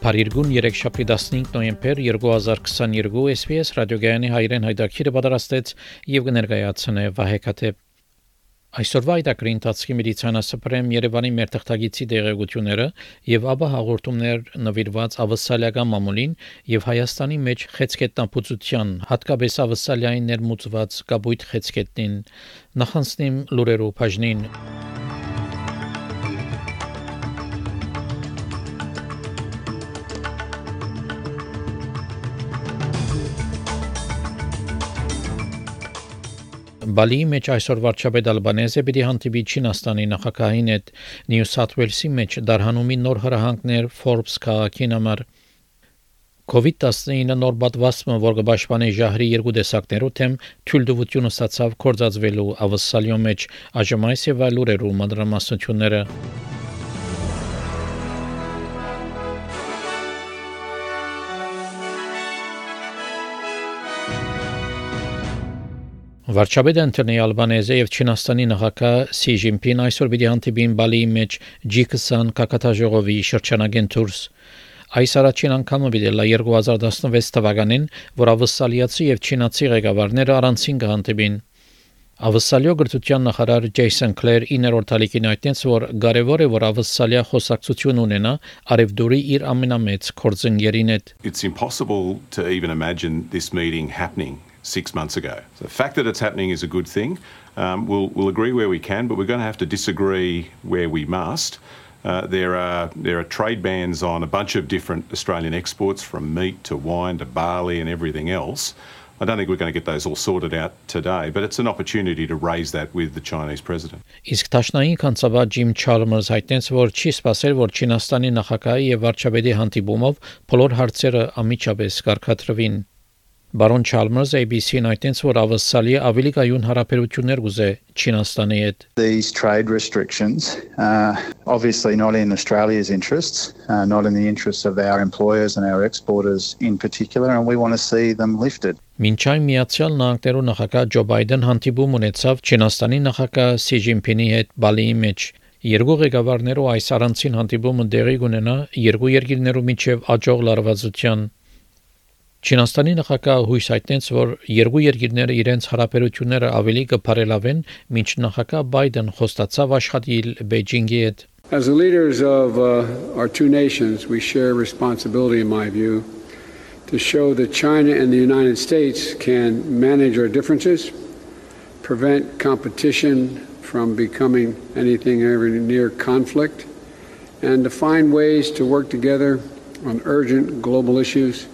Փարիգուն 3-շաբթի 15 նոյեմբեր 2022 SPS ռադիոգայանի հայրեն հայտակիրը պատրաստեց եւ կներկայացնե Վահե Քաթեփ Այսօրվա այդակրի ընթացքի մեդիցինասպրեմ Երևանի մեր թղթագիտի դեղեցությունները եւ ապա հաղորդումներ նվիրված ավսալիական մամուլին եւ Հայաստանի մեջ խեցկետնապուծության հատկապես ավսալիային ներմուծված կապույտ խեցկետնին նախանցնիմ լուրերով բաժնին Բալիի մեջ այսօր վարչապետ Ալբանեզը պիտի հանդիպի Չինաստանի նախագահին հետ Նյու Սաթ Ուելսի մեջ դարհանումի նոր հրահանգներ Forbes քաղաքին համար COVID-19 նոր պատվաստումը, որ կպաշտպանի ժահրի երկու տեսակներով թեմ թույլտվությունը ստացավ կորցածվելու ավսալյո մեջ այժմ այս եւ այլ ուրերու մանրամասնությունները Վարչապետը Անտոնի Ալբանեզը եւ Չինաստանի նախագահ Սի Ժինպին այսօր պիտի հանդիպին Բալիի մեջ G20 կակատաժողովի շրջանագեն դուրս Այս առաջին անգամը դիտել է 2016 թվականին, որ ավսալիացի եւ չինացի ղեկավարները առանցին կհանդիպին։ Ավսալիո գրթության նախարար Ջեյսոն Քլեր իներորդ ալիքին այդտենց որ կարևոր է որ ավսալիա խոսակցություն ունենա արևդուրի իր ամենամեծ կորձընկերին հետ It's impossible to even imagine this meeting happening six months ago. So the fact that it's happening is a good thing. Um, we'll, we'll agree where we can, but we're going to have to disagree where we must. Uh, there are there are trade bans on a bunch of different Australian exports, from meat to wine to barley and everything else. I don't think we're going to get those all sorted out today, but it's an opportunity to raise that with the Chinese president. Իսկ Թաշնայի կանցավար Ջիմ Չարմերս հայտնեց, որ չի սпасել, որ Չինաստանի նախագահի եւ վարչապետի հանդիպումով բոլոր հարցերը ամիջապես կարգադրվին։ Բարոն Chalmers ABC-ին այդտենց որ ավսալի ավելի կայուն հարաբերություններ ուզե Չինաստանի հետ These trade restrictions uh, obviously not in Australia's interests uh, not in the interests of our employers and our exporters in particular and we want to see them lifted. Մինչայն Միացյալ Նահանգներու նախագահ Ջո Բայդեն հանդիպում ունեցավ Չինաստանի նախագահ Սի Ջինփինի հետ Բալիի մեջ Երկու ղեկավարներու այս առանցին հանդիպումը դեղի կունենա երկու երկիրներու միջև աջող լարվածության Չինաստանի նախագահը հույս հայտնեց, որ երկու երկիրները իրենց հարաբերությունները ավելի կփարելավեն, մինչ նախագահ Բայդեն խոստացավ աշխատել Բեյջինգի հետ։ As the leaders of uh, our two nations, we share responsibility, in my view, to show that China and the United States can manage our differences, prevent competition from becoming anything ever near conflict, and to find ways to work together on urgent global issues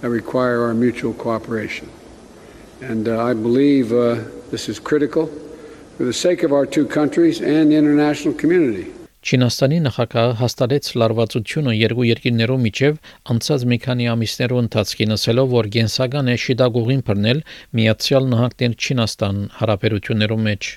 that require our mutual cooperation. And uh, I believe uh, this is critical for the sake of our two countries and the international community. Չինաստանի նախագահը հաստատեց լարվածությունը երկու երկրներով միջև անցած մի քանի ամիսներու ընթացքին ասելով, որ գենսական է շիդագուղին բռնել Միացյալ Նահանգներ Չինաստան հարաբերություններով մեջ։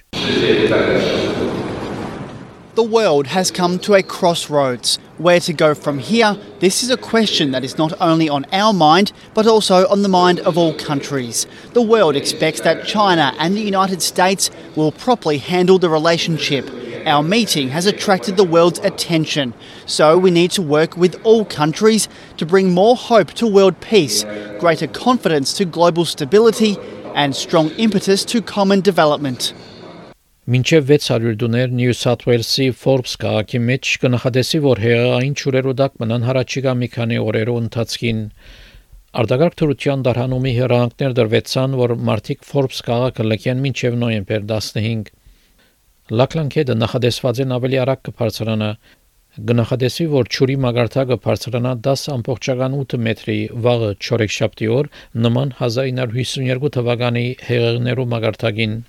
The world has come to a crossroads. Where to go from here? This is a question that is not only on our mind, but also on the mind of all countries. The world expects that China and the United States will properly handle the relationship. Our meeting has attracted the world's attention, so we need to work with all countries to bring more hope to world peace, greater confidence to global stability, and strong impetus to common development. Մինչև 600 դուներ Նյու Սաթ Ուելսի Forbes քաղաքի մեջ կնախադեսի, որ հեղային ճուրերու դակ մնան հարաճիգա մի քանի օրերու ընթացքին Արտագարկ թրության դարհանումի հերանքներ դրվեցան, որ մարտիկ Forbes քաղաքը լքեն մինչև նոյեմբեր 15։ Լակլանքեդը նախադեսված են ավելի արագ կբարձրանա Գնահատեսի, որ ճուրի մագարտակը բարձրանա 10.8 մետրի վաղը չորեքշաբթի օր նման 1952 թվականի հեղեղներու մագարտակին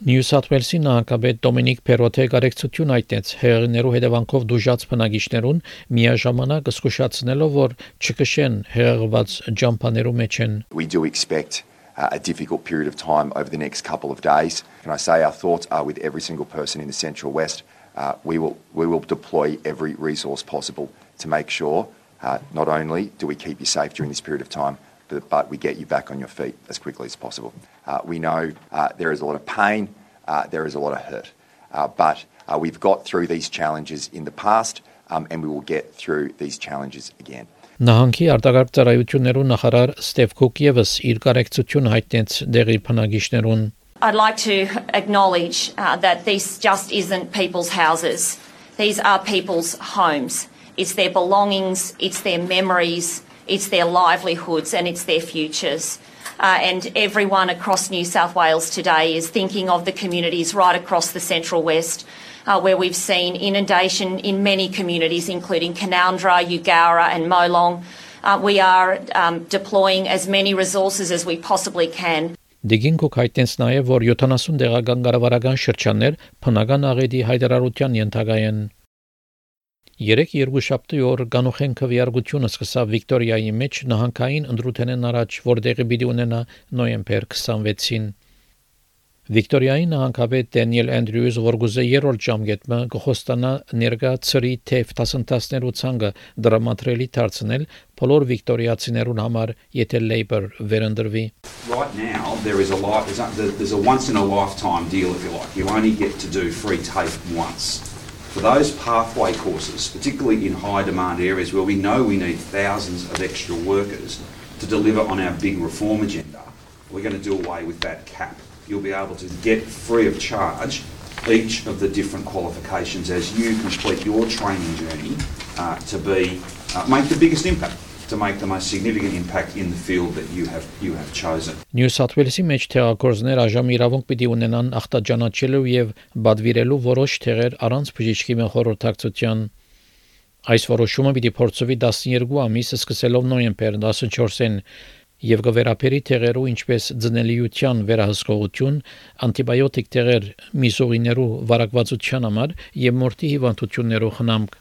Նյու Սաթ Ուելսի նահանգապետ Դոմինիկ Պերոթե կարեկցություն այտեց հեղիներու հետևանքով դուժած բնակիչներուն միաժամանակ զսկուշացնելով որ չկշեն հեղեղված ջամփաներու մեջ են We do expect uh, a difficult period of time over the next couple of days. Can I say our thoughts are with every single person in the Central West. Uh, we will we will deploy every resource possible to make sure uh, not only do we keep you safe during this period of time, but, but we get you back on your feet as quickly as possible. Uh, we know uh, there is a lot of pain, uh, there is a lot of hurt, uh, but uh, we've got through these challenges in the past, um, and we will get through these challenges again. Նահանգի արտակարգ ծառայություններու նախարար Ստեվ Կուկ եւս իր կարեկցություն հայտնեց դեղի բնակիչներուն I'd like to acknowledge uh, that this just isn't people's houses. These are people's homes. It's their belongings, it's their memories, it's their livelihoods, and it's their futures. Uh, and everyone across New South Wales today is thinking of the communities right across the Central West, uh, where we've seen inundation in many communities, including Canowindra, Eugowra, and Molong. Uh, we are um, deploying as many resources as we possibly can. Դիգինկոք հայտնեց նաև, որ 70 դեղական կառավարական շրջաններ փնական աղետի հայտարարության ենթակա են։ Երեք երկուշաբթի օր Գանուխեն քվեարկությունը սկսավ Վիկտորիայի մեջ նահանգային ընդրութենեն առաջ, որտեղի պիտի ունենա նոյեմբեր 26-ին։ Վիկտորիայի նահանգապետ Դենիել Անդրյուզ որգուզե երրորդ ժամկետը կխոստանա ներկա ծրի թեև տասնտասներու ցանկը դրամատրելի դարձնել բոլոր վիկտորիացիներուն համար, եթե Labour վերընտրվի։ Right now there is a a, there's a once in a lifetime deal if you like. You only get to do free TAFE once. For those pathway courses, particularly in high demand areas where we know we need thousands of extra workers to deliver on our big reform agenda, we're going to do away with that cap. You'll be able to get free of charge each of the different qualifications as you complete your training journey uh, to be uh, make the biggest impact to make the most significant impact in the field that you have you have chosen. Նյու Սաթ Ուելսի մեջ թերակորզներ այժմ իրավունք պիտի ունենան ախտաճանաչելու եւ բադվիրելու որոշ թեղեր առանց բժիշկի մխորհրդակցության։ Այս որոշումը պիտի փորձվի 12 ամիս սկսելով նոյեմբեր 14-ին եւ կվերապերի թեղերու ինչպես ձնելիության վերահսկողություն, անտիբիոտիկ թեղեր միսողիներու վարակվածության համար եւ մորթի հիվանդություններու խնամք։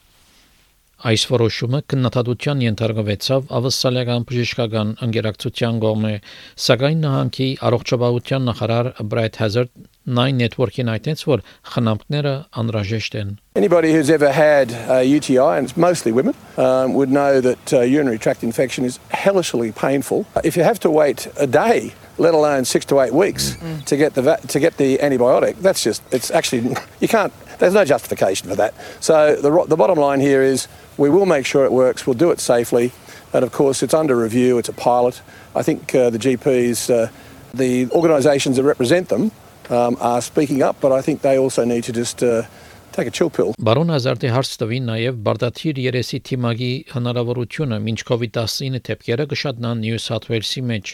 Այս որոշումը քննադատության ենթարկվեցավ ավստրալիական բժշկական ընկերակցության կողմէ, սակայն նահանգի առողջապահության նախարար Bright Hazard Nine Network-ին այդտենց որ խնամքները անհրաժեշտ են։ Anybody who's ever had a UTI, and it's mostly women, um, would know that uh, urinary tract infection is hellishly painful. If you have to wait a day, let alone six to eight weeks, to get the va- to get the antibiotic, that's just it's actually you can't. There's no justification for that. So the ro- the bottom line here is we will make sure it works. We'll do it safely, and of course it's under review. It's a pilot. I think uh, the GPs, uh, the organisations that represent them, um, are speaking up, but I think they also need to just. Uh, Take a chill pill. Բարոն Ազարտի հարց տվին նաև բարդաթիր երեսի թիմագի հնարավորությունը ոչ COVID-19 թեփքերը կշատնան Նյու Սաթ Ուելսի մեջ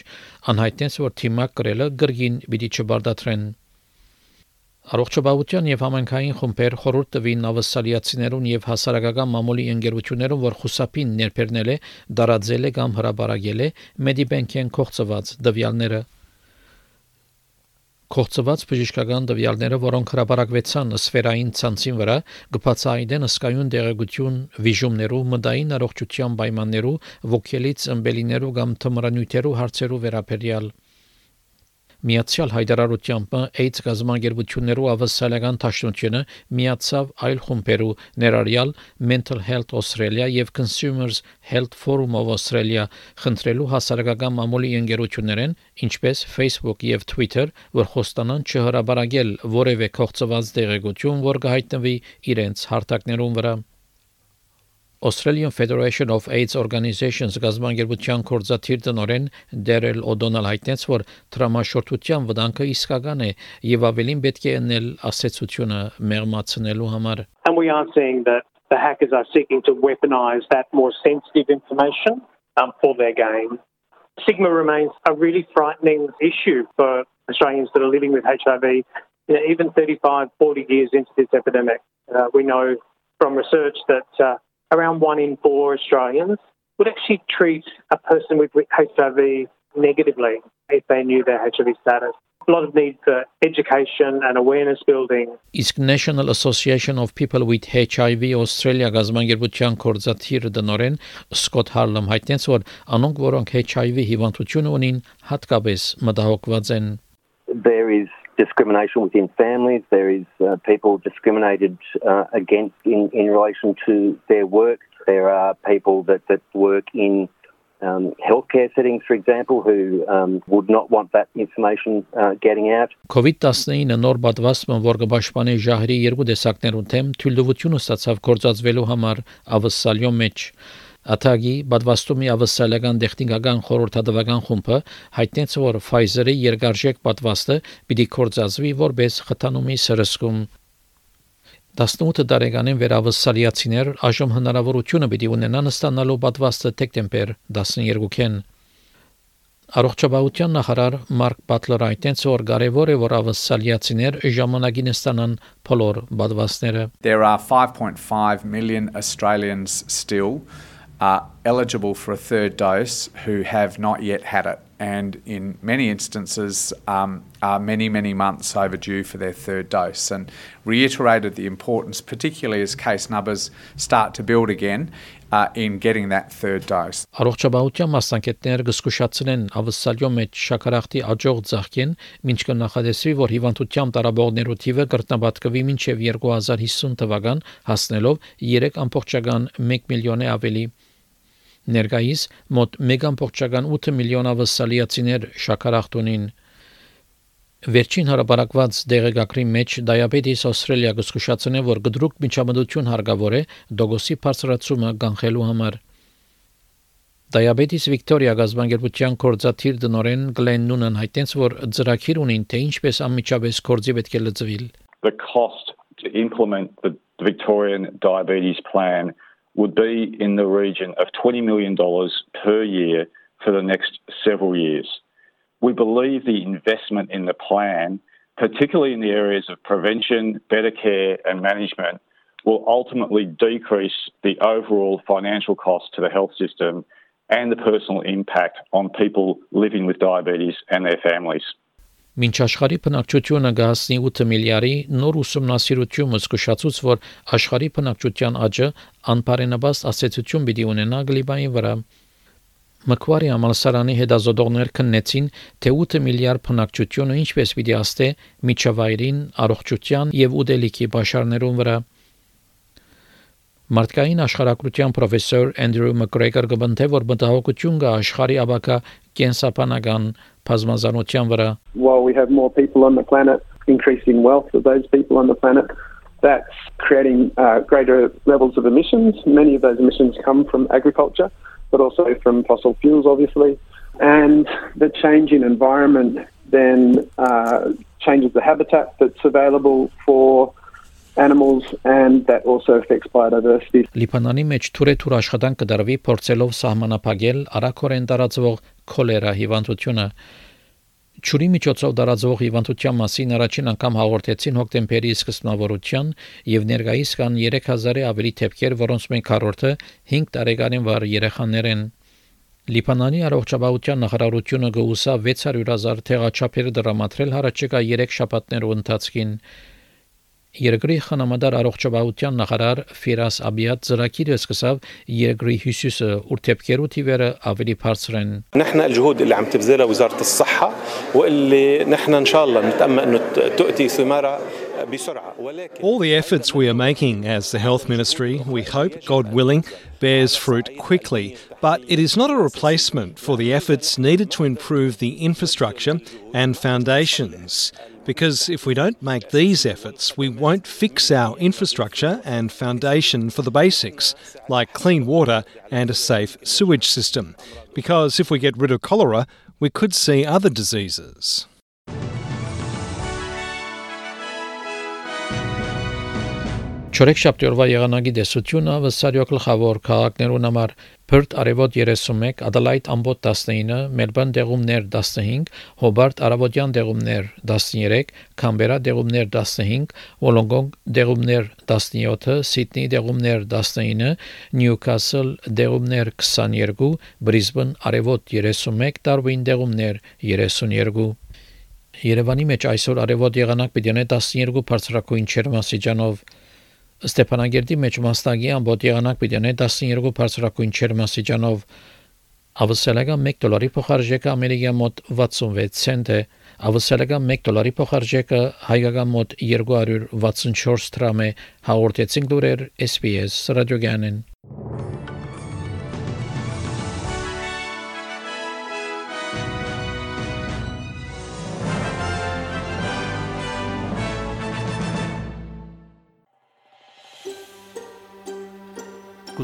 անհայտնեց որ թիմակ կրելը գրգին պիտի չբարդատրեն Առողջապահության եւ համայնքային խումբեր խորհուրդ տվին ավսալիացիներուն եւ հասարակական մամուլի ընկերություններուն, որ խուսափին ներբերնել է, դարաձել է կամ հրաբարագել է Medibank-են կողծված դվյալները Կողծված բժշկական դվյալները, որոնք հրապարակվեցան սֆերային ցանցին վրա, կբացահայտեն ըսկայուն դեղեցություն վիժումներու, մտային առողջության պայմաններու, ոգելից ըմբելիներու կամ թմրանյութերու հարցերու վերաբերյալ Միացյալ հայտարարությամբ AIDS գազམ་ագերբություններու ավսալական ճաշնությունը միացավ այլ խումբերու ներառյալ Mental Health Australia եւ Consumers Health Forum of Australia խնդրելու հասարակական մամուլի ընկերություններեն ինչպես Facebook եւ Twitter որ խոստանան չհրաբարագել որևէ կողծված դեղեցություն որ կհայտնվի իրենց հարթակներուն վրա Australian Federation of AIDS Organizations գազբանգերության կորզաթիր տնորեն Դերել Օդոնալ հայտնեց, որ տրամաշորթության վտանգը իսկական է եւ ավելին պետք է ընել ասեցությունը մեղմացնելու համար։ And we are seeing that the hackers are seeking to weaponize that more sensitive information um, for their gain. Stigma remains a really frightening issue for Australians that are living with HIV, you know, even 35, 40 years into this epidemic. Uh, we know from research that uh, around one in four Australians would actually treat a person with HIV negatively if they knew their HIV status. a lot of need for education and awareness building. Իսկ National Association of People with HIV Australia գազամագերբության կորզաթիր դնորեն Սկոտ Հարլեմ հայտնեց, որ անոնք, որոնք HIV հիվանդություն ունին, հատկապես մտահոգված են there is discrimination within families. There is uh, people discriminated uh, against in, in relation to their work. There are people that, that work in um, healthcare settings, for example, who um, would not want that information uh, getting out. COVID-19 նոր պատվաստումը, որ կպաշտպանի ժահրի երկու տեսակներուն թեմ, թույլտվությունը ստացավ կորցածվելու համար ավսալյո մեջ։ Աթագի պատվաստումի ավսալական տեխնիկական խորհրդատվական խումբը հայտնեց, որ Pfizer-ի երկարժեք պատվաստը պիտի կորցածվի որպես խթանումի սրսկում 18 տարեկանին վերավսալիացիներ այժմ հնարավորությունը պիտի ունենան ստանալու պատվաստը դեկտեմբեր 12-ին Առողջապահության նախարար Մարկ Բատլերը այդտենց որ կարևոր է որ ավսալիացիներ ժամանակին ստանան բոլոր պատվաստները There are 5.5 million Australians still are eligible for a third dose who have not yet had it, and in many instances um, are many, many months overdue for their third dose, and reiterated the importance, particularly as case numbers start to build again. Uh, in getting that third dose. Առողջապահության մասնակիցները կսկուշացնեն ավսալյո մեջ շաքարախտի աջող ցախքին, ինչ կնախադեсվի, որ հիվանդությամբ տարաբողներու թիվը կրտնաբատկվի մինչև 2050 թվական, հասնելով 3.1 միլիոնի ավելի Ներկայիս մոտ 1.8 միլիոն ավսալիացիներ շաքարախտունին Վերջին հարաբերակված դեղեկագրի մեջ Diabetes Australia գսկուշացնե, որ գդրուկ միջամտություն հարգավոր է դոգոսի բարձրացումը կանխելու համար։ Diabetes Victoria գազբանգերության կորզաթիր դնորեն Գլեն Նունն հայտնեց, որ ծրագիր ունին, թե ինչպես անմիջապես կորզի պետք է լծվիլ։ The cost to implement the Victorian diabetes plan would be in the region of $20 million per year for the next several years. We believe the investment in the plan, particularly in the areas of prevention, better care, and management, will ultimately decrease the overall financial cost to the health system and the personal impact on people living with diabetes and their families. Մինչ աշխարհի բնակչությունը գահսնի 8 միլիարդի նոր ուսումնասիրությունը զսկուշացուց, որ աշխարհի բնակչության աճը անբարենաբաստ ասացություն պիտի ունենա գլիբայի վրա։ Մկվարի ամալսարանի հետազոտողներ քննեցին, թե 8 միլիարդ բնակչությունը ինչպես պիտի աստե միջավայրին, առողջության եւ ուտելիքի բաշարներուն վրա։ Մարդկային աշխարհակրթության պրոֆեսոր Անդրու Մակգրեգոր գտնե որ մտահոգություն կա աշխարհի աբակա կենսապանական բազմազանության վրա While we have more people on the planet, increasing wealth of those people on the planet, that's creating uh, greater levels of emissions. Many of those emissions come from agriculture, but also from fossil fuels, obviously. And the change in environment then uh, changes the habitat that's available for animals and that also affects biodiversity. Լիբանանի մեջ թուրեթուր աշխատանք կդարվի փորձելով սահմանափակել արաքորեն տարածվող քոլերա հիվանդությունը Ճուրի միջոցով դարածող հիվանդության մասին առաջին անգամ հաղորդեցին հոկտեմբերի սկզբնավորության եւ ներկայիս կան 3000-ի ավելի թեփքեր, որոնց մեկ քառորդը 5 տարեկանին վար երեխաներ են։ Լիբանանի առողջապահության նախարարությունը գուսա 600.000 թեղաչափեր դրամատրել հարաճկա 3 շաբաթներու ընթացքին Երկրի խնամադար առողջապահության նախարար Ֆիրաս Աբիատ ծրագիրը սկսավ երկրի հյուսիսը ուրթեպքերու թիվերը ավելի բարձր են نحن الجهود اللي عم تبذلها وزارة الصحة واللي نحن إن شاء الله نتأمل أنه تؤتي ثمارها All the efforts we are making as the Health Ministry, we hope, God willing, bears fruit quickly. But it is not a replacement for the efforts needed to improve the infrastructure and foundations. Because if we don't make these efforts, we won't fix our infrastructure and foundation for the basics, like clean water and a safe sewage system. Because if we get rid of cholera, we could see other diseases. Չորեքշաբթի օրվա եղանակի դեսությունը վսարյո գլխավոր քաղաքներուն համար Perth արևոտ 31, Adelaide ամբոտ 19, Melbourne դեղումներ 15, Hobart արևոտյան դեղումներ 13, Canberra դեղումներ 15, Wollongong դեղումներ 17, Sydney դեղումներ 19, Newcastle դեղումներ 22, Brisbane արևոտ 31, Darwin դեղումներ 32 Երևանի մեջ այսօր արևոտ եղանակ պիտի ունենա 12 բարձրակույն ջերմաստիճանով Ստեփանագերտի մեջ մասնագի ամբողջ եղանակ պիտի ունենա 12 բարձրակույն չերմասիճանով ավսալական 1 դոլարի փոխարժեքը ամերիկյան մոտ 66 ցենտ է ավսալական 1 դոլարի փոխարժեքը հայկական մոտ 264 դրամ է հաղորդեցին լուրեր SPS ռադիոգանեն